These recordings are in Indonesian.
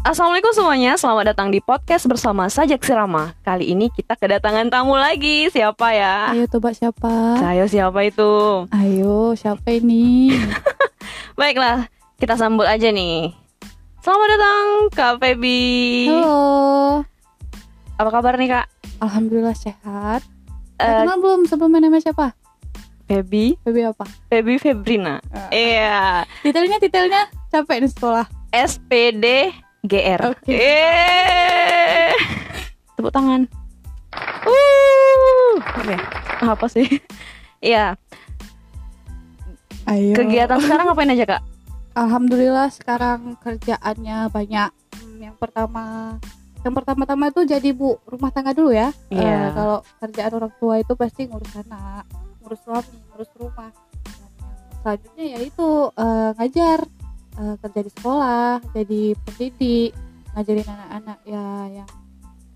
Assalamualaikum semuanya, selamat datang di podcast bersama Sajak Sirama Kali ini kita kedatangan tamu lagi, siapa ya? Ayo tebak siapa? Saya siapa itu? Ayo siapa ini? Baiklah, kita sambut aja nih Selamat datang Kak Feby Halo. Apa kabar nih Kak? Alhamdulillah sehat. Eh, Uh, kenal belum sebelumnya namanya siapa? Feby, Baby apa? Feby Febrina Eh. Iya, Detailnya detailnya capek di sekolah. SPD GR Oke. Eh. Tepuk tangan uh. Oke, apa sih? Iya, Ayo. kegiatan sekarang ngapain aja Kak? Alhamdulillah sekarang kerjaannya banyak. Yang pertama yang pertama-tama itu jadi bu rumah tangga dulu ya. Iya. Eh, kalau kerjaan orang tua itu pasti ngurus anak, ngurus suami, ngurus rumah. Dan yang selanjutnya yaitu eh, ngajar, eh, kerja di sekolah, jadi pendidik, ngajarin anak-anak ya yang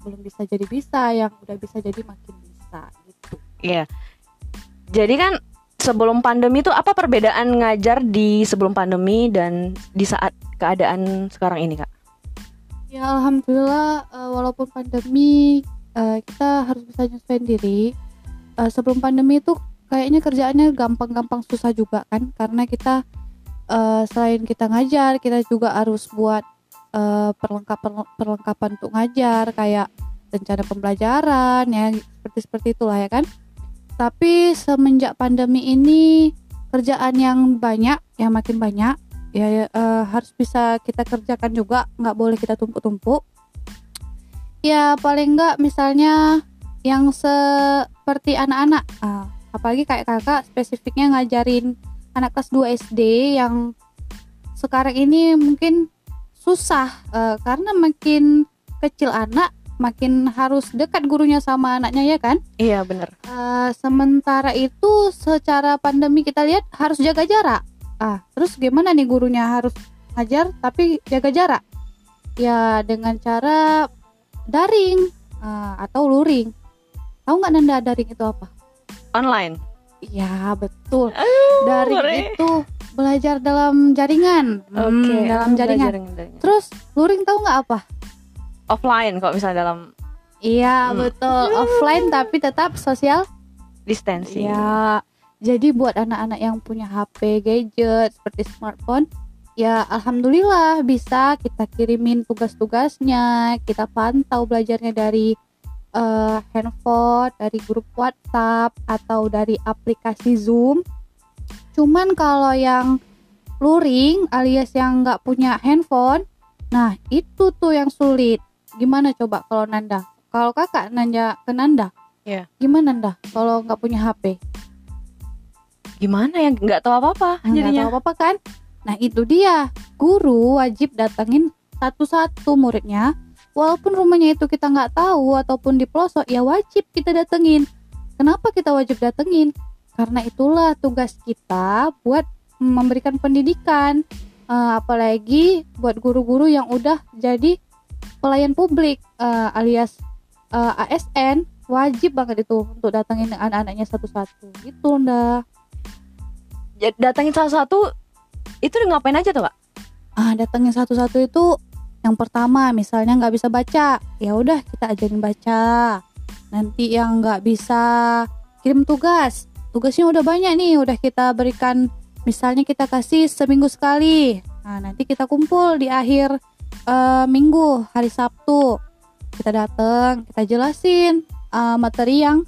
belum bisa jadi bisa, yang udah bisa jadi makin bisa gitu. Iya. Jadi kan sebelum pandemi itu apa perbedaan ngajar di sebelum pandemi dan di saat keadaan sekarang ini Kak? Ya alhamdulillah eh, walaupun pandemi eh, kita harus bisa nyesuaiin diri. Eh, sebelum pandemi itu kayaknya kerjaannya gampang-gampang susah juga kan karena kita eh, selain kita ngajar kita juga harus buat eh, perlengkapan perlengkapan untuk ngajar kayak rencana pembelajaran ya seperti seperti itulah ya kan. Tapi semenjak pandemi ini kerjaan yang banyak yang makin banyak ya, eh, harus bisa kita kerjakan juga nggak boleh kita tumpuk-tumpuk ya paling nggak misalnya yang seperti anak-anak ah, apalagi kayak kakak spesifiknya ngajarin anak kelas 2 SD yang sekarang ini mungkin susah eh, karena makin kecil anak makin harus dekat gurunya sama anaknya ya kan Iya bener Eh, sementara itu secara pandemi kita lihat harus jaga jarak. Ah, terus gimana nih gurunya harus ngajar tapi jaga jarak? Ya dengan cara daring ah, atau luring. Tahu nggak Nanda daring itu apa? Online. Iya betul. Daring ngeri. itu belajar dalam jaringan. Hmm, Oke, dalam oh, jaringan. belajar jaringan. Terus luring tahu nggak apa? Offline kalau misalnya dalam Iya Hmm. betul. Offline tapi tetap sosial distancing. Ya, jadi buat anak-anak yang punya HP, gadget seperti smartphone, ya alhamdulillah bisa kita kirimin tugas-tugasnya, kita pantau belajarnya dari eh, handphone, dari grup WhatsApp atau dari aplikasi Zoom. Cuman kalau yang luring alias yang nggak punya handphone, nah itu tuh yang sulit. Gimana coba kalau Nanda? Kalau kakak nanya ke Nanda, Iya. gimana Nanda kalau nggak punya HP? Gimana ya nggak tahu apa-apa Nggak jadinya. tahu apa-apa kan? Nah itu dia, guru wajib datengin satu-satu muridnya. Walaupun rumahnya itu kita nggak tahu ataupun di pelosok, ya wajib kita datengin. Kenapa kita wajib datengin? Karena itulah tugas kita buat memberikan pendidikan. Eh, apalagi buat guru-guru yang udah jadi pelayan publik eh, alias eh, ASN wajib banget itu untuk datengin anak-anaknya satu-satu gitu ndak Ja- Datangin salah satu itu ngapain aja tuh Kak? ah datangnya satu-satu itu yang pertama misalnya nggak bisa baca ya udah kita ajarin baca. Nanti yang nggak bisa kirim tugas tugasnya udah banyak nih udah kita berikan misalnya kita kasih seminggu sekali. Nah nanti kita kumpul di akhir eh, minggu hari Sabtu. Kita datang kita jelasin eh, materi yang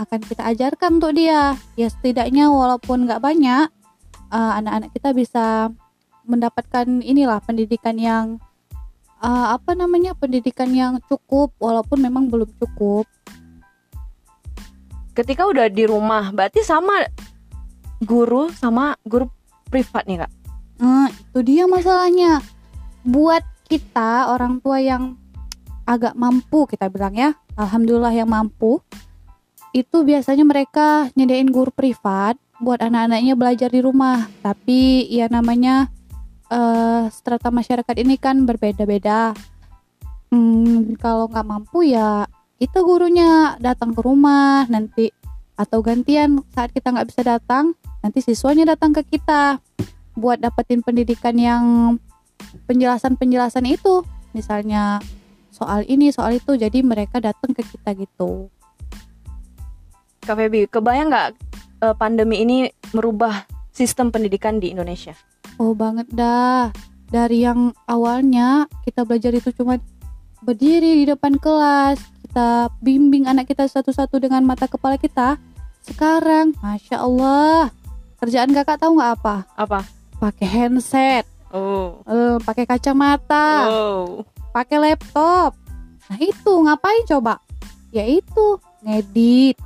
akan kita ajarkan untuk dia. Ya setidaknya walaupun nggak banyak eh, anak-anak kita bisa mendapatkan inilah pendidikan yang eh, apa namanya pendidikan yang cukup walaupun memang belum cukup Ketika udah di rumah, berarti sama guru sama guru privat nih Kak. Nah, itu dia masalahnya. Buat kita orang tua yang agak mampu kita bilang ya, alhamdulillah yang mampu. Itu biasanya mereka nyediain guru privat buat anak-anaknya belajar di rumah. Tapi ya namanya eh, strata masyarakat ini kan berbeda-beda. Hmm, kalau nggak mampu ya kita gurunya datang ke rumah nanti atau gantian saat kita nggak bisa datang nanti siswanya datang ke kita buat dapetin pendidikan yang penjelasan-penjelasan itu misalnya soal ini soal itu jadi mereka datang ke kita gitu Kak Feby, kebayang nggak eh, pandemi ini merubah sistem pendidikan di Indonesia? Oh banget dah dari yang awalnya kita belajar itu cuma berdiri di depan kelas kita bimbing anak kita satu-satu dengan mata kepala kita sekarang masya Allah kerjaan kakak tahu nggak apa Apa? pakai handset Oh. eh, pakai kacamata Oh. pakai laptop. Nah itu ngapain coba? Yaitu ngedit,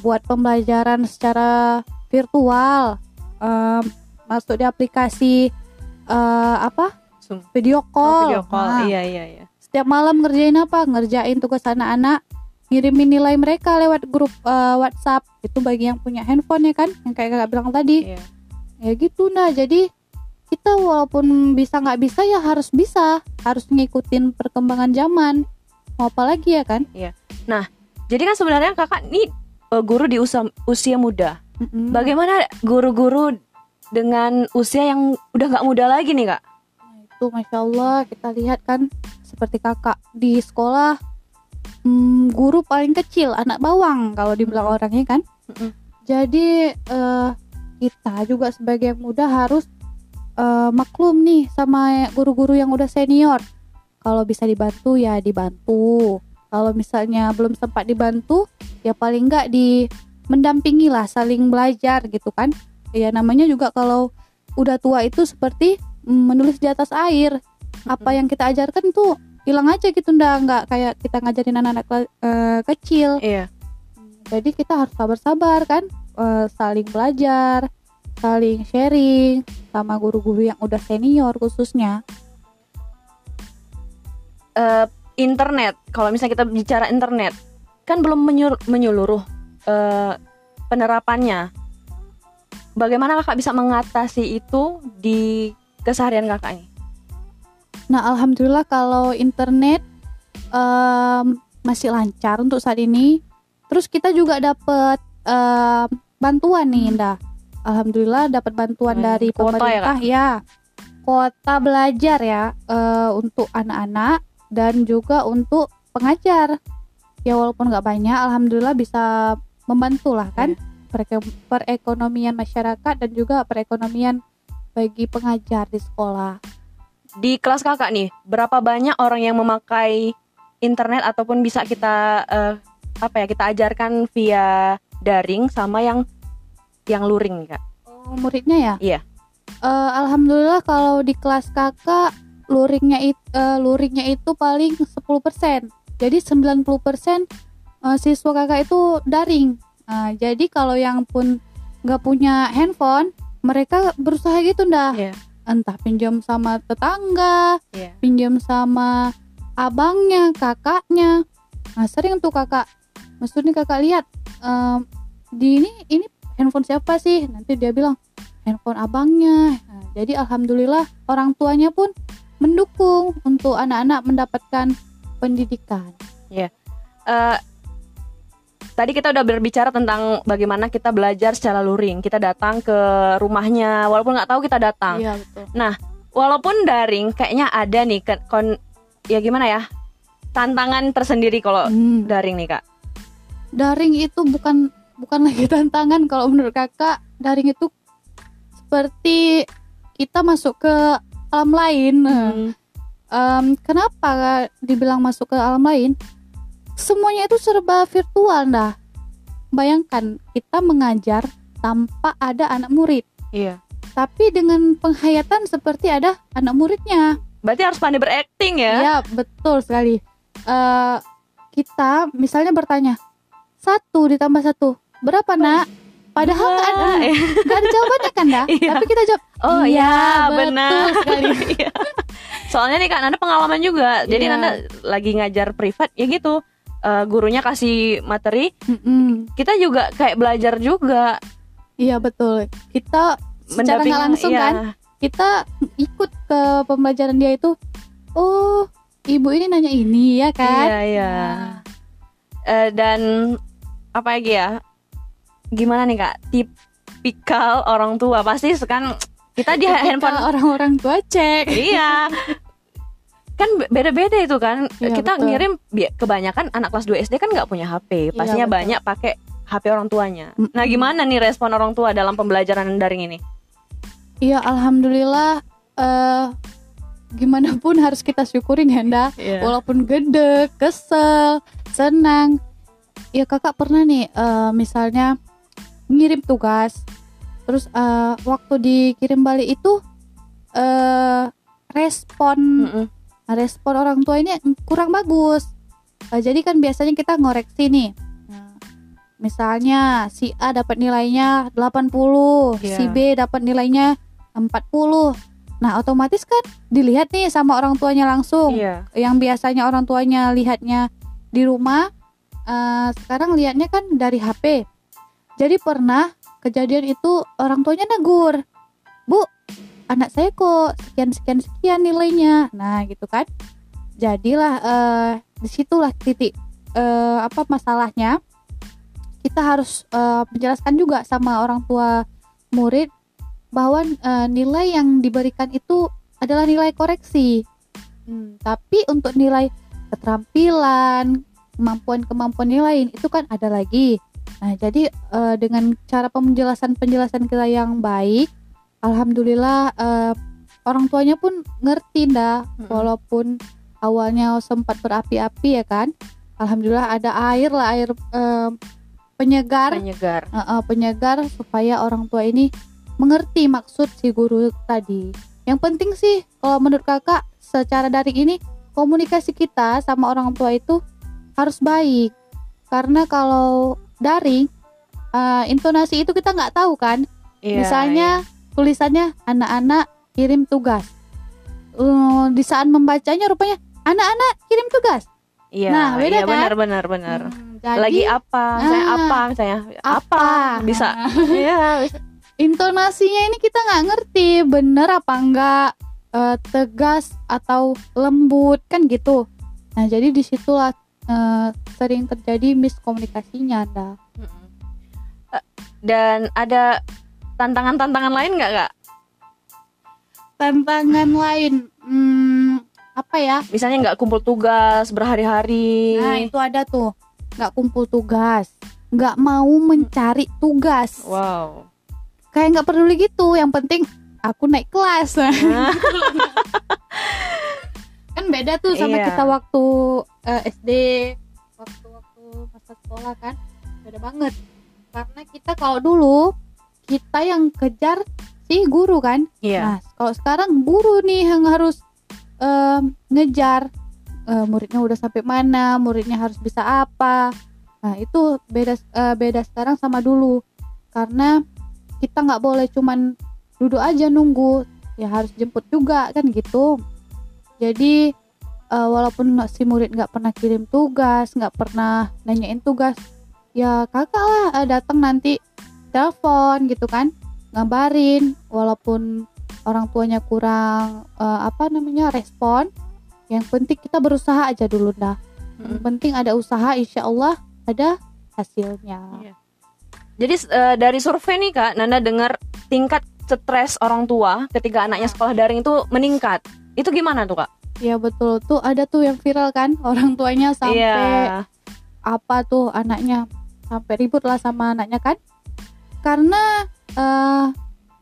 buat pembelajaran secara virtual, em, masuk di aplikasi eh, apa? Zoom. Video Oh, call. video call. Nah, Iya, iya, iya. Setiap malam ngerjain apa? Ngerjain tugas anak-anak, ngirimin nilai mereka lewat grup eh, WhatsApp. Itu bagi yang punya handphone ya kan, yang kayak kakak bilang tadi Iya. ya gitu nah jadi kita walaupun bisa nggak bisa ya harus bisa harus ngikutin perkembangan zaman mau apa lagi ya kan Jadi kan sebenarnya kakak ini eh, guru di usia, usia muda. Mm-mm. Bagaimana guru-guru dengan usia yang udah nggak muda lagi nih kak? Nah, itu masya Allah kita lihat kan seperti kakak di sekolah hmm, guru paling kecil anak bawang kalau dibilang Mm. orangnya kan Mm-mm. jadi eh, kita juga sebagai yang muda harus eh, maklum nih sama guru-guru yang udah senior kalau bisa dibantu ya dibantu kalau misalnya belum sempat dibantu ya paling nggak di mendampingi lah saling belajar gitu kan ya namanya juga kalau udah tua itu seperti menulis di atas air apa yang kita ajarkan tuh hilang aja gitu ndak nggak kayak kita ngajarin anak-anak eh, kecil Iya. jadi kita harus sabar-sabar kan Eh, saling belajar saling sharing sama guru-guru yang udah senior khususnya Eh, internet. Kalau misalnya kita bicara internet, kan belum menyur- menyeluruh eh, penerapannya. Bagaimana kakak bisa mengatasi itu di keseharian kakak ini? Nah, alhamdulillah kalau internet em, masih lancar untuk saat ini. Terus kita juga dapat em, bantuan nih, Indah. Alhamdulillah dapat bantuan Hmm, dari ya, pemerintah ya. Kuota belajar ya eh, untuk anak-anak dan juga untuk pengajar. Ya walaupun nggak banyak, alhamdulillah bisa membantu lah kan pereke- perekonomian masyarakat dan juga perekonomian bagi pengajar di sekolah. Di kelas kakak nih, berapa banyak orang yang memakai internet ataupun bisa kita eh, apa ya kita ajarkan via daring sama yang yang luring kak? Oh, muridnya ya? Iya. Eh, Alhamdulillah kalau di kelas kakak luringnya itu luringnya itu paling 10%. Jadi 90% eh, siswa kakak itu daring. Nah, jadi kalau yang pun nggak punya handphone, mereka berusaha gitu ndah. Iya. Entah pinjam sama tetangga, Iya. pinjam sama abangnya, kakaknya. Nah, sering tuh kakak. Maksudnya kakak lihat em, di ini ini handphone siapa sih? Nanti dia bilang handphone abangnya. Nah, jadi alhamdulillah orang tuanya pun mendukung untuk anak-anak mendapatkan pendidikan. Eh, tadi kita udah berbicara tentang bagaimana kita belajar secara luring. Kita datang ke rumahnya, walaupun nggak tahu kita datang. Iya betul. Walaupun daring, kayaknya ada nih ke- kon, ya gimana ya tantangan tersendiri kalau Hmm. daring nih kak. Daring itu bukan bukan lagi tantangan kalau menurut kakak. Daring itu seperti kita masuk ke alam lain. Nah, Em, kenapa dibilang masuk ke alam lain? Semuanya itu serba virtual dah. Bayangkan kita mengajar tanpa ada anak murid, Iya. tapi dengan penghayatan seperti ada anak muridnya. Berarti harus pandai berakting ya? Iya betul sekali. Eh kita misalnya bertanya satu ditambah satu berapa nak? Padahal nggak ada eh. nggak ada jawabannya kan dah. Iya. Tapi kita jawab Oh Iya, iya, betul benar. sekali. Iya. Soalnya nih kak Nanda pengalaman juga. Jadi Iya. Nanda lagi ngajar privat ya gitu. Eh, gurunya kasih materi, "Mm-mm." kita juga kayak belajar juga. Iya betul. Kita secara nggak langsung iya. kan kita ikut ke pembelajaran dia itu oh ibu ini nanya ini ya kan Iya iya. Nah. Eh, dan apa lagi ya? Gimana nih kak? Tipikal orang tua pasti kan kita di handphone orang-orang tua cek iya kan be- beda-beda itu kan Iya, kita betul. ngirim kebanyakan anak kelas 2 SD kan nggak punya HP pastinya betul. banyak pakai HP orang tuanya nah gimana nih respon orang tua dalam pembelajaran daring ini Iya, alhamdulillah eh gimana pun harus kita syukurin ya, Nda. Iya. Walaupun gede, kesel, senang. Ya kakak pernah nih eh, misalnya ngirim tugas, terus eh, waktu dikirim balik itu eh respon Mm-mm. Respon orang tua ini kurang bagus. Eh, jadi kan biasanya kita ngoreksi nih. Nah, misalnya si A dapat nilainya 80, Iya. si B dapat nilainya 40. Nah, otomatis kan dilihat nih sama orang tuanya langsung. iya Yang biasanya orang tuanya lihatnya di rumah, eh, sekarang lihatnya kan dari HP. Jadi pernah kejadian itu orang tuanya negur, Bu, anak saya kok sekian sekian sekian nilainya. Nah gitu kan. Jadilah eh, di situlah titik eh, apa masalahnya. Kita harus eh, menjelaskan juga sama orang tua murid bahwa eh, nilai yang diberikan itu adalah nilai koreksi. Hmm, tapi untuk nilai keterampilan, kemampuan-kemampuan lain itu kan ada lagi. Nah, jadi eh, dengan cara penjelasan-penjelasan kita yang baik, alhamdulillah eh, orang tuanya pun ngerti dah, Mm-mm. walaupun awalnya sempat berapi-api ya kan. Alhamdulillah ada air lah, air eh, penyegar, penyegar eh, eh, penyegar supaya orang tua ini mengerti maksud si guru tadi. Yang penting sih kalau menurut kakak secara daring ini komunikasi kita sama orang tua itu harus baik karena kalau daring eh, intonasi itu kita nggak tahu kan. Iya, Misalnya tulisannya anak-anak kirim tugas. Eh, di saat membacanya rupanya anak-anak kirim tugas. iya, Nah, beda iya kan? benar benar benar Hmm, jadi lagi apa misalnya Ah, apa misalnya apa, apa? bisa iya intonasinya ini kita nggak ngerti bener apa enggak eh, tegas atau lembut kan gitu nah jadi di situlah eh, sering terjadi miskomunikasinya. Eh, dan ada tantangan-tantangan lain nggak kak? Tantangan lain hmm, apa ya? Misalnya nggak kumpul tugas berhari-hari. Nah itu ada tuh. Nggak kumpul tugas. Nggak mau mencari tugas. Wow. Kayak nggak peduli gitu. Yang penting aku naik kelas. Nah, kan beda tuh sama Iya. kita waktu eh, SD waktu waktu masa sekolah kan. Beda banget. Karena kita kalau dulu kita yang kejar si guru kan? Iya. Nah kalau sekarang guru nih yang harus em, ngejar eh, muridnya udah sampai mana muridnya harus bisa apa? Nah itu beda eh, beda sekarang sama dulu. Karena kita nggak boleh cuman duduk aja nunggu ya harus jemput juga kan gitu. Jadi eh, walaupun si murid nggak pernah kirim tugas nggak pernah nanyain tugas ya kakak lah eh, datang nanti telepon gitu kan ngabarin walaupun orang tuanya kurang eh, apa namanya respon yang penting kita berusaha aja dulu dah. Yang Mm-mm. penting ada usaha insya Allah ada hasilnya. Iya. jadi eh, dari survei nih kak Nanda dengar tingkat stres orang tua ketika anaknya sekolah daring itu meningkat. Itu gimana tuh kak? Ya betul. Tuh ada tuh yang viral kan orang tuanya sampai iya. apa tuh anaknya sampai ribut lah sama anaknya kan karena eh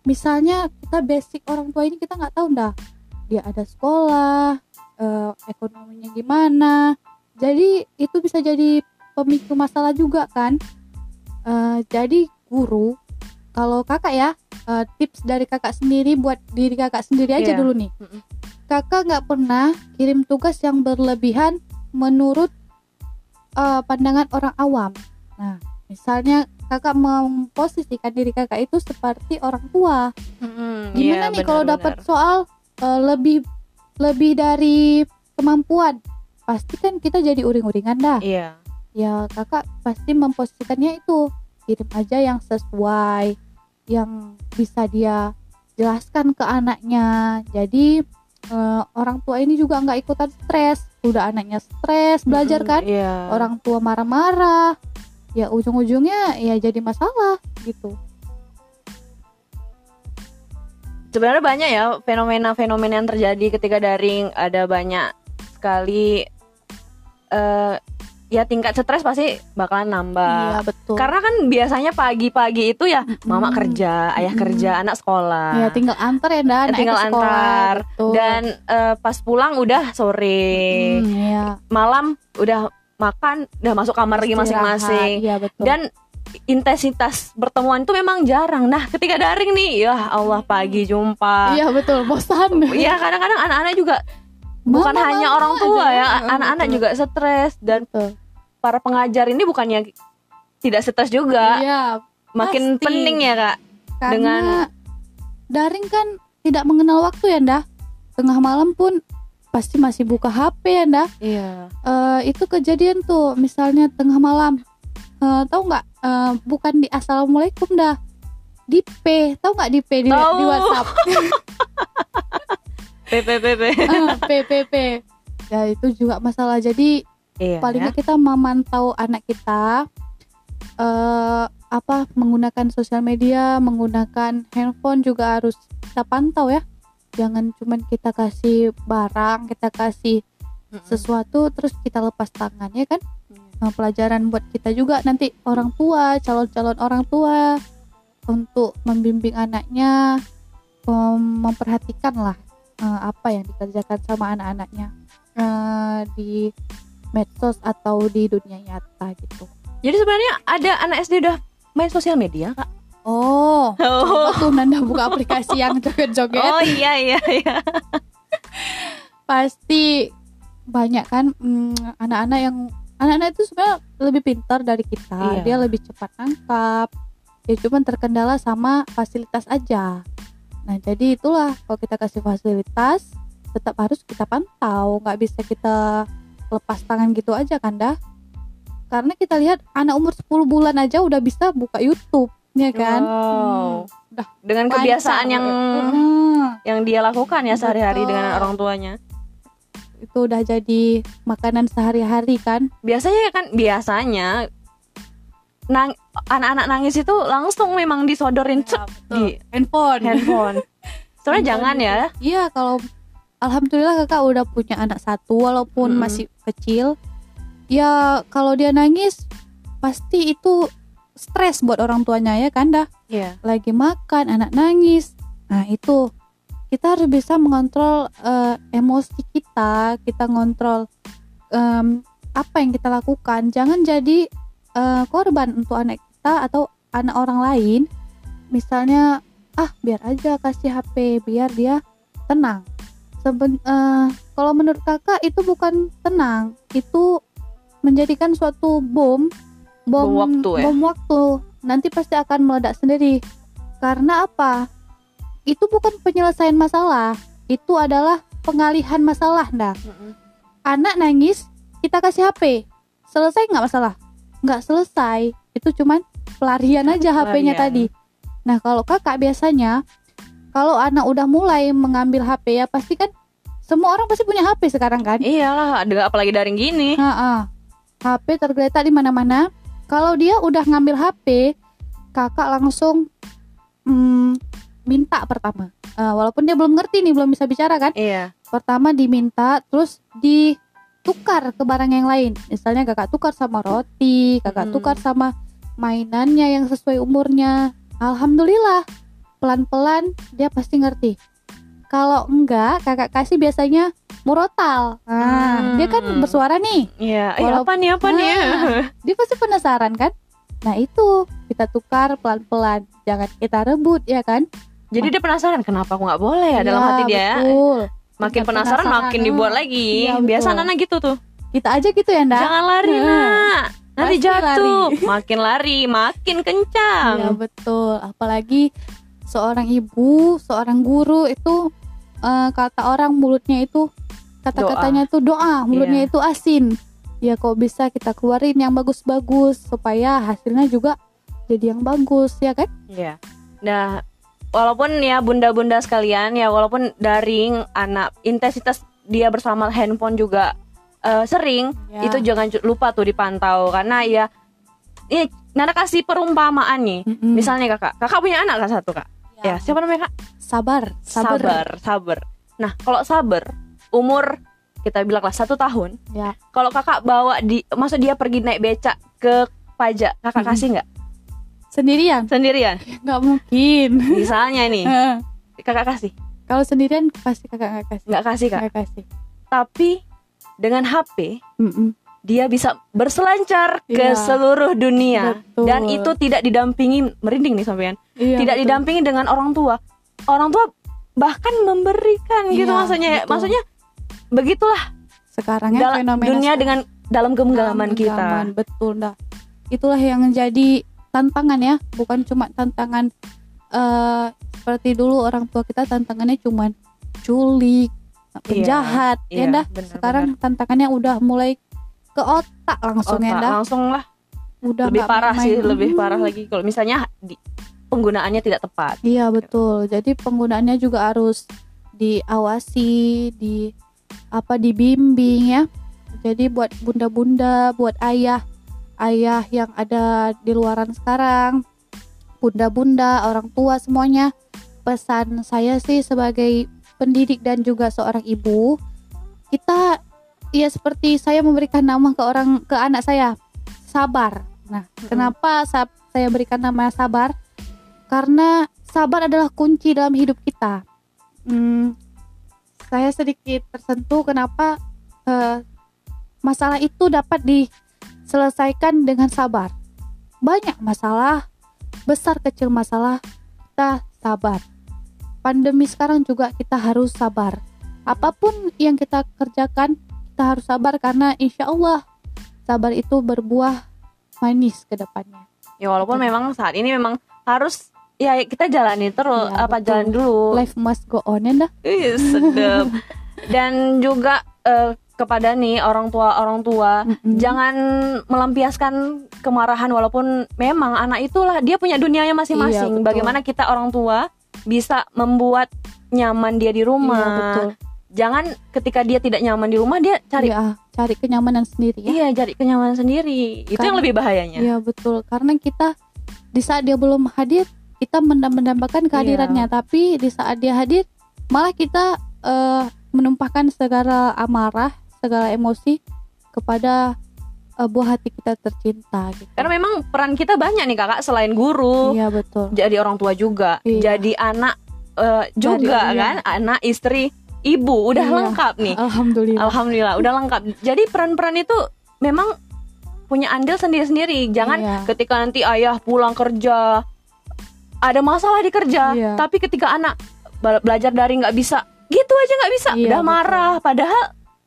misalnya kita basic orang tua ini kita nggak tahu dah dia ada sekolah eh, ekonominya gimana jadi itu bisa jadi pemicu masalah juga kan Eh, jadi guru kalau kakak ya eh, tips dari kakak sendiri buat diri kakak sendiri aja Iya. dulu nih kakak nggak pernah kirim tugas yang berlebihan menurut eh, pandangan orang awam. Nah, misalnya kakak memposisikan diri kakak itu seperti orang tua. Mm-mm, Gimana iya, nih kalau dapat soal eh, lebih lebih dari kemampuan? Pasti kan kita jadi uring-uringan dah. iya Ya kakak pasti memposisikannya itu kirim aja yang sesuai, yang bisa dia jelaskan ke anaknya. Jadi eh, orang tua ini juga nggak ikutan stres. Udah anaknya stres belajar kan? iya orang tua marah-marah ya ujung-ujungnya ya jadi masalah gitu sebenarnya banyak ya fenomena-fenomena yang terjadi ketika daring ada banyak sekali eh ya tingkat stres pasti bakalan nambah. Iya betul. Karena kan biasanya pagi-pagi itu ya mama Mm-mm. kerja, ayah Mm-mm. kerja, anak sekolah. ya tinggal antar ya naik tinggal sekolah, antar. betul. Dan eh, pas pulang udah sore, Hmm, iya. malam udah makan, udah masuk kamar lagi masing-masing. Iya betul. Dan intensitas pertemuan itu memang jarang. Nah, ketika daring nih, ya Allah pagi jumpa. iya betul, bosan. Iya, kadang-kadang anak-anak juga bukan Mama, hanya mama orang tua aja. ya, Heeh, anak-anak juga stres dan Betul. para pengajar ini bukannya tidak stres juga, Iya, makin pasti. penting ya kak. karena Dengan- daring kan tidak mengenal waktu ya, Ndah. Tengah malam pun pasti masih buka HP ya, Ndah. Iya. Eh, itu kejadian tuh, misalnya tengah malam. Eh, tahu nggak? Eh, bukan di assalamualaikum dah. Di P, tahu nggak di P di, Tahu. di WhatsApp? PPPP. P P P. Ya itu juga masalah. Jadi Iya. paling ya. kita memantau anak kita eh apa menggunakan sosial media menggunakan handphone juga harus kita pantau ya jangan cuman kita kasih barang kita kasih Mm-mm. sesuatu terus kita lepas tangan ya kan. Nah, pelajaran buat kita juga nanti orang tua calon-calon orang tua untuk membimbing anaknya mem- memperhatikan lah eh, apa yang dikerjakan sama anak-anaknya eh, di medsos atau di dunia nyata gitu Jadi sebenarnya ada anak SD udah main sosial media kak? Oh Oh, coba tuh Nanda buka aplikasi yang joget-joget. Oh iya iya iya. pasti banyak kan mm, anak-anak yang anak-anak itu sebenarnya lebih pintar dari kita. Iya. dia lebih cepat nangkap. Ya cuman terkendala sama fasilitas aja. Nah jadi itulah kalau kita kasih fasilitas tetap harus kita pantau. Nggak bisa kita lepas tangan gitu aja kan dah. Karena kita lihat anak umur 10 bulan aja udah bisa buka YouTube ya kan Wow. udah Dengan Lancar. kebiasaan yang Mm, yang dia lakukan ya sehari-hari dengan orang tuanya. itu udah jadi makanan sehari-hari kan Biasanya kan biasanya nang anak-anak nangis itu langsung memang disodorin cek di handphone handphone. Soalnya jangan ya. Iya kalau alhamdulillah kakak udah punya anak satu walaupun Mm-mm. masih kecil. Ya kalau dia nangis pasti itu stres buat orang tuanya ya kan dah. Iya. Lagi makan anak nangis. Nah itu kita harus bisa mengontrol eh, emosi kita, kita ngontrol em, apa yang kita lakukan. Jangan jadi eh, korban untuk anak kita atau anak orang lain. Misalnya ah biar aja kasih HP biar dia tenang. Seben, eh, kalau menurut kakak itu bukan tenang, itu menjadikan suatu bom, bom, Bom waktu ya? bom waktu. Nanti pasti akan meledak sendiri. Karena apa? Itu bukan penyelesaian masalah, itu adalah pengalihan masalah, dah. Anak nangis, kita kasih HP, selesai nggak masalah? Nggak selesai, itu cuman pelarian aja HP-nya tadi. Nah kalau kakak biasanya kalau anak udah mulai mengambil HP ya pasti kan semua orang pasti punya HP sekarang kan? Iyalah, ada apalagi daring gini. Ha-ha. HP tergeletak di mana-mana. Kalau dia udah ngambil HP, kakak langsung mm, minta pertama. Eh, walaupun dia belum ngerti nih, belum bisa bicara kan? Iya. Pertama diminta, terus ditukar ke barang yang lain. Misalnya kakak tukar sama roti, kakak Hmm. tukar sama mainannya yang sesuai umurnya. Alhamdulillah, pelan-pelan dia pasti ngerti. Kalau enggak, kakak kasih biasanya murotal. Nah, Hmm. dia kan bersuara nih. Iya. Eh, Walau- apa nih apa nih? ya? Nah, dia pasti penasaran kan? Nah, itu kita tukar pelan-pelan. Jangan kita rebut ya kan? Jadi dia penasaran kenapa aku nggak boleh ya dalam Iya, hati dia. ya? Betul. Makin penasaran, penasaran, makin dibuat lagi. Iya, betul. Biasa anak gitu tuh. Kita aja gitu ya, Nda? Jangan lari, Nah. Nak. Nanti Pasti jatuh. Makin lari, makin kencang. Iya betul. Apalagi seorang ibu, seorang guru itu eh, kata orang mulutnya itu kata-katanya itu doa, mulutnya Iya. itu asin. Ya kok bisa kita keluarin yang bagus-bagus supaya hasilnya juga jadi yang bagus ya kan? Iya. Nah, walaupun ya bunda-bunda sekalian ya walaupun daring anak intensitas dia bersama handphone juga eh, sering Ya. itu jangan lupa tuh dipantau karena ya ini Nana kasih perumpamaan nih. Mm-mm. Misalnya kakak, kakak punya anak kan satu kak. Ya. Ya, siapa namanya kak? Sabar, sabar. Sabar, sabar. Nah, kalau sabar umur kita bilanglah satu tahun ya kalau kakak bawa di maksud dia pergi naik becak ke pajak kakak Mm-mm. kasih nggak sendirian sendirian nggak mungkin misalnya nih kakak kasih kalau sendirian pasti kakak nggak kasih nggak kasih kak nggak kasih tapi dengan HP Mm-mm. dia bisa berselancar ke Iya. seluruh dunia Betul. dan itu tidak didampingi merinding nih sampean Iya, tidak betul. didampingi dengan orang tua orang tua bahkan memberikan gitu Iya, maksudnya. betul. maksudnya begitulah sekarang ya fenomena dunia sekarang. dengan dalam genggaman kita. betul dah itulah yang menjadi tantangan ya bukan cuma tantangan eh seperti dulu orang tua kita tantangannya cuma culik penjahat iya, ya dah benar, sekarang tantangannya udah mulai ke otak langsung ya Otak, dah langsung lah. Udah lebih parah sih lebih parah lagi. Kalau misalnya di, penggunaannya tidak tepat Iya betul. Jadi penggunaannya juga harus diawasi, di apa dibimbing ya. Jadi buat bunda-bunda, buat ayah, ayah yang ada di luaran sekarang, bunda-bunda, orang tua semuanya, pesan saya sih sebagai pendidik dan juga seorang ibu, kita ya seperti saya memberikan nama ke orang ke anak saya, sabar. Nah, kenapa sa- saya berikan nama sabar? Karena sabar adalah kunci dalam hidup kita. Hmm, saya sedikit tersentuh kenapa eh, masalah itu dapat diselesaikan dengan sabar. Banyak masalah, besar kecil masalah, kita sabar. Pandemi sekarang juga kita harus sabar. Apa pun yang kita kerjakan, kita harus sabar karena insya Allah sabar itu berbuah manis ke depannya. ya walaupun Betul. memang saat ini memang harus ya kita jalani terus Iya, apa betul. jalan dulu Life must go on ya dah. Ih, sedep dan juga eh, kepada nih orang tua orang tua Mm-mm. jangan melampiaskan kemarahan walaupun memang anak itulah dia punya dunianya Iya, masing-masing betul. bagaimana kita orang tua bisa membuat nyaman dia di rumah Iya, betul. jangan ketika dia tidak nyaman di rumah dia cari Iya, cari kenyamanan sendiri ya. iya cari kenyamanan sendiri itu Kan- yang lebih bahayanya Iya betul. Karena kita di saat dia belum hadir, kita mendam- mendambakan kehadirannya. Iya. Tapi di saat dia hadir, malah kita eh, menumpahkan segala amarah, segala emosi kepada eh, buah hati kita tercinta. Gitu. karena memang peran kita banyak nih kakak selain guru Iya betul. jadi orang tua juga Iya. jadi anak eh, juga iya. kan anak istri ibu udah Iya. lengkap nih Alhamdulillah. alhamdulillah udah lengkap jadi peran-peran itu memang punya andil sendiri-sendiri jangan Iya. ketika nanti ayah pulang kerja ada masalah di kerja Iya. tapi ketika anak bela- belajar dari nggak bisa gitu aja nggak bisa Iya, udah betul. marah padahal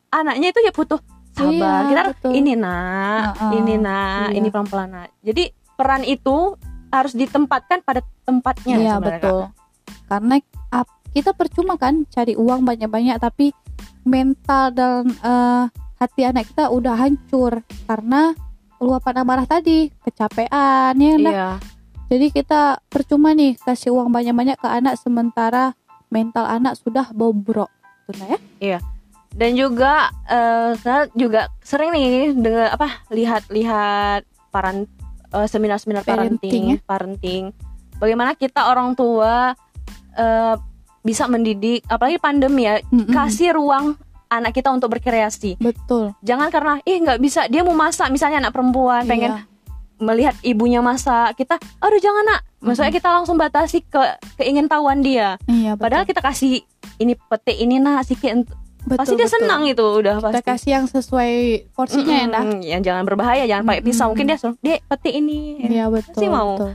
anaknya itu ya butuh sabar Iya, kita betul. ini nak Heeh, ini nak iya. ini pelan-pelan nak jadi peran itu harus ditempatkan pada tempatnya Iya betul. Karena kita percuma kan cari uang banyak-banyak tapi mental dan eh, hati anak kita udah hancur karena luapan amarah tadi, kecapean ya Kak. dah. Iya Jadi kita percuma nih kasih uang banyak-banyak ke anak sementara mental anak sudah bobrok. Betul ya? dan juga eh, saya juga sering nih dengan apa lihat-lihat paran eh, seminar-seminar Parenting, parenting parenting bagaimana kita orang tua eh, bisa mendidik apalagi pandemi ya Mm-mm. kasih ruang anak kita untuk berkreasi Betul. jangan karena ih nggak bisa dia mau masak misalnya anak perempuan pengen Iya. Melihat ibunya masak kita aduh jangan nak maksudnya kita langsung batasi ke keingintahuan dia Iya, betul. padahal kita kasih ini petik ini nak sikit Betul, pasti dia betul. senang itu udah Kita pasti kasih yang sesuai porsinya ya dah. Mm-mm, yang jangan berbahaya jangan pakai pisau Mm-mm. mungkin dia suruh petik ini Iya betul. Pasti mau. betul.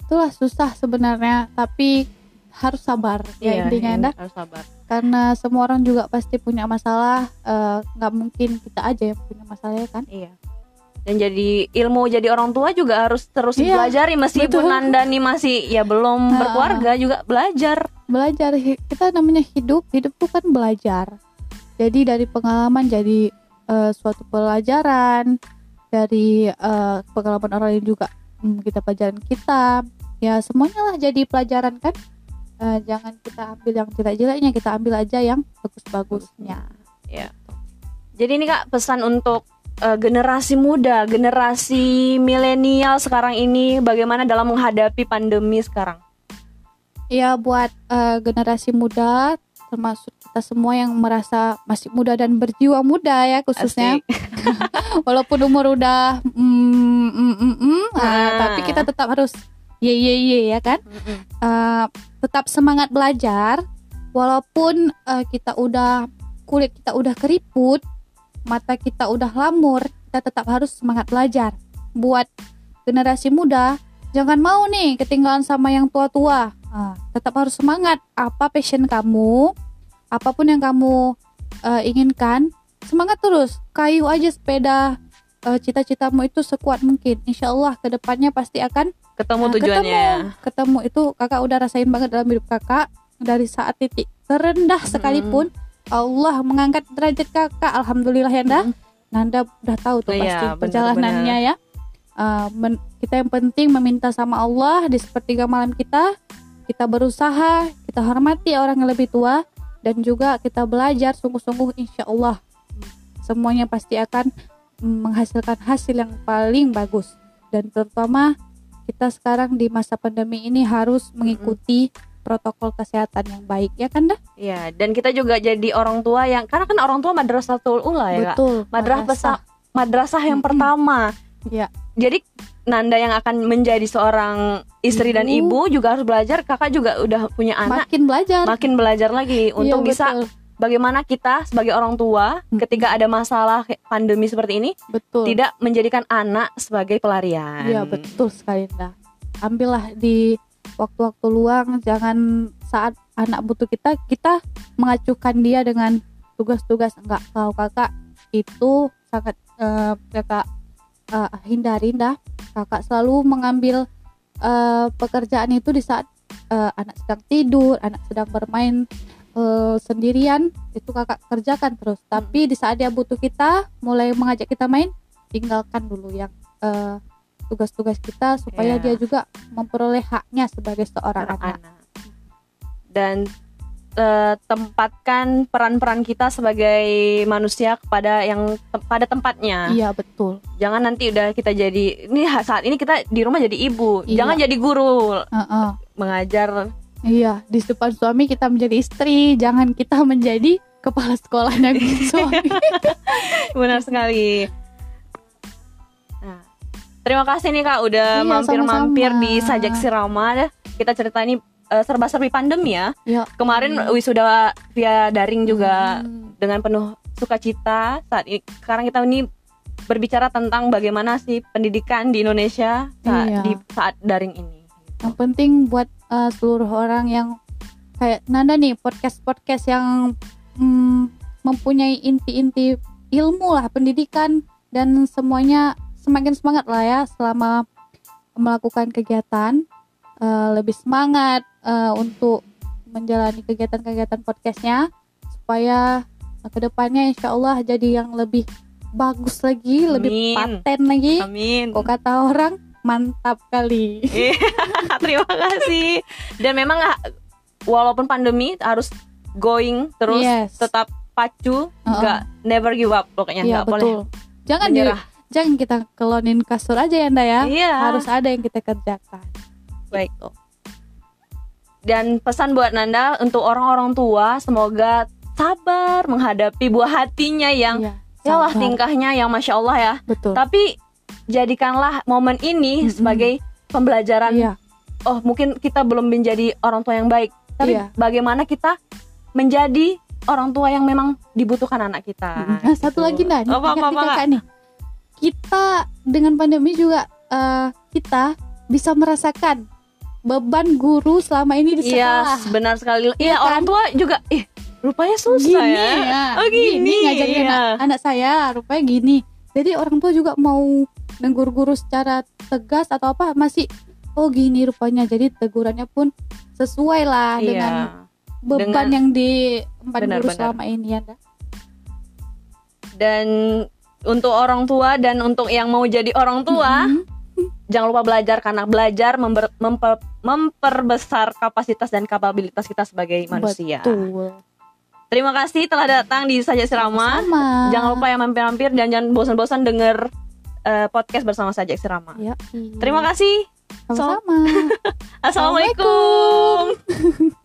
Itulah susah sebenarnya, tapi harus sabar ya Iya, intinya dah. harus sabar Karena semua orang juga pasti punya masalah, eh, nggak mungkin kita aja yang punya masalah ya kan? iya dan jadi ilmu jadi orang tua juga harus terus Iya, belajar meskipun betul. anda nih masih ya belum Ha-ha. berkeluarga juga belajar Belajar kita namanya hidup, hidup itu kan belajar. Jadi dari pengalaman jadi eh, suatu pelajaran, dari eh, pengalaman orang lain juga hmm, kita pelajaran kita. Ya semuanya lah jadi pelajaran kan. Eh, jangan kita ambil yang jelek-jeleknya, kita ambil aja yang bagus-bagusnya. Jadi ini kak pesan untuk eh, generasi muda, generasi milenial sekarang ini bagaimana dalam menghadapi pandemi sekarang? Ya buat eh, generasi muda termasuk kita semua yang merasa masih muda dan berjiwa muda ya khususnya walaupun umur udah mm, mm, mm, mm, ah, Ah. tapi kita tetap harus ye ye ye ya kan Mm-mm. Eh, tetap semangat belajar walaupun eh, kita udah kulit kita udah keriput mata kita udah lamur kita tetap harus semangat belajar. Buat generasi muda jangan mau nih ketinggalan sama yang tua-tua. Ah, tetap harus semangat. Apa passion kamu apa pun yang kamu eh, inginkan semangat terus. Kayu aja sepeda eh, cita-citamu itu sekuat mungkin. Insya Allah ke depannya pasti akan ketemu Nah, tujuannya. ya. ketemu, ketemu itu kakak udah rasain banget dalam hidup kakak. Dari saat titik terendah sekalipun Allah mengangkat derajat kakak. Alhamdulillah ya Nda Mm. Nanda udah tahu tuh Iya, pasti benar, perjalanannya ya. Uh, men- kita yang penting meminta sama Allah di sepertiga malam kita. Kita berusaha kita hormati orang yang lebih tua dan juga kita belajar sungguh-sungguh insya Allah. Semuanya pasti akan menghasilkan hasil yang paling bagus. Dan terutama kita sekarang di masa pandemi ini harus mengikuti protokol kesehatan yang baik ya kan dah Iya, dan kita juga jadi orang tua yang karena kan orang tua madrasatul ula ya, Kak. Madrasah madrasah. madrasah yang Mm-mm. pertama. Iya. Jadi Nanda yang akan menjadi seorang istri dan Ibu. ibu juga harus belajar. Kakak juga udah punya anak, makin belajar makin belajar lagi untuk Iya, bisa betul. bagaimana kita sebagai orang tua Mm-mm. ketika ada masalah pandemi seperti ini betul tidak menjadikan anak sebagai pelarian. Iya betul sekali Nda. Ambillah di waktu-waktu luang, jangan saat anak butuh kita, kita mengacuhkan dia dengan tugas-tugas enggak kau kakak itu sangat eh, kakak eh, hindari Nda. Kakak selalu mengambil eh, pekerjaan itu di saat eh, anak sedang tidur, anak sedang bermain eh, sendirian, itu kakak kerjakan terus. Tapi di saat dia butuh kita, mulai mengajak kita main, tinggalkan dulu yang eh, tugas-tugas kita supaya Iya. dia juga memperoleh haknya sebagai seorang anak. anak. Dan eh, tempatkan peran-peran kita sebagai manusia kepada yang te- pada tempatnya. Iya betul. Jangan nanti udah kita jadi ini saat ini kita di rumah jadi ibu, Iya. jangan jadi guru Heeh. mengajar. Iya di depan suami kita menjadi istri, jangan kita menjadi kepala sekolahnya suami. Benar sekali. Terima kasih nih Kak udah Iya, mampir-mampir sama-sama. di Sajak Sirama. Kita cerita ini eh, serba-serbi pandemi ya. Ya. Kemarin Hmm. wisuda via daring juga Hmm. dengan penuh sukacita. Saat ini sekarang kita ini berbicara tentang bagaimana sih pendidikan di Indonesia saat Iya. di saat daring ini. Yang penting buat uh, seluruh orang yang kayak Nanda nih podcast-podcast yang mm, mempunyai inti-inti ilmu lah pendidikan dan semuanya semakin semangat lah ya selama melakukan kegiatan uh, lebih semangat uh, untuk menjalani kegiatan-kegiatan podcastnya supaya uh, ke depannya insya Allah jadi yang lebih bagus lagi lebih Amin. paten lagi Amin. kok kata orang mantap kali Iya, Terima kasih. Dan memang ah, walaupun pandemi harus going terus Yes. tetap pacu, nggak never give up pokoknya Iya nggak boleh betul. Jangan di, menyerah. Jangan kita kelonin kasur aja ya Nda ya. Iya. Harus ada yang kita kerjakan. Baik. Gitu. Dan pesan buat Nanda untuk orang-orang tua semoga sabar menghadapi buah hatinya yang Iya, ya sabar. tingkahnya yang masya Allah ya. Betul. Tapi jadikanlah momen ini Mm-mm. sebagai pembelajaran. Iya, Oh mungkin kita belum menjadi orang tua yang baik, tapi Iya. bagaimana kita menjadi orang tua yang memang dibutuhkan anak kita. Nah, satu lagi nih, Apa, apa, apa, nih. Kita dengan pandemi juga eh, kita bisa merasakan beban guru selama ini di Iya, sekolah. benar sekali. Iya, Iya kan? orang tua juga, ih, rupanya susah gini ya. ya. Oh gini, ngajarin iya. anak, anak saya rupanya gini. Jadi orang tua juga mau negur guru secara tegas atau apa masih oh gini rupanya. Jadi tegurannya pun sesuai lah Iya. dengan beban Dengan- yang di empat Benar, guru benar. selama ini ya. Dan untuk orang tua dan untuk yang mau jadi orang tua, Mhm. jangan lupa belajar karena belajar member- memper- memperbesar kapasitas dan kapabilitas kita sebagai manusia. Betul. Terima kasih telah datang di Saja Sirama. Sama. Jangan lupa ya mampir-mampir dan jangan bosan-bosan denger eh, podcast bersama Saja Sirama. Ya, Terima kasih. Sama-sama. Assalamualaikum.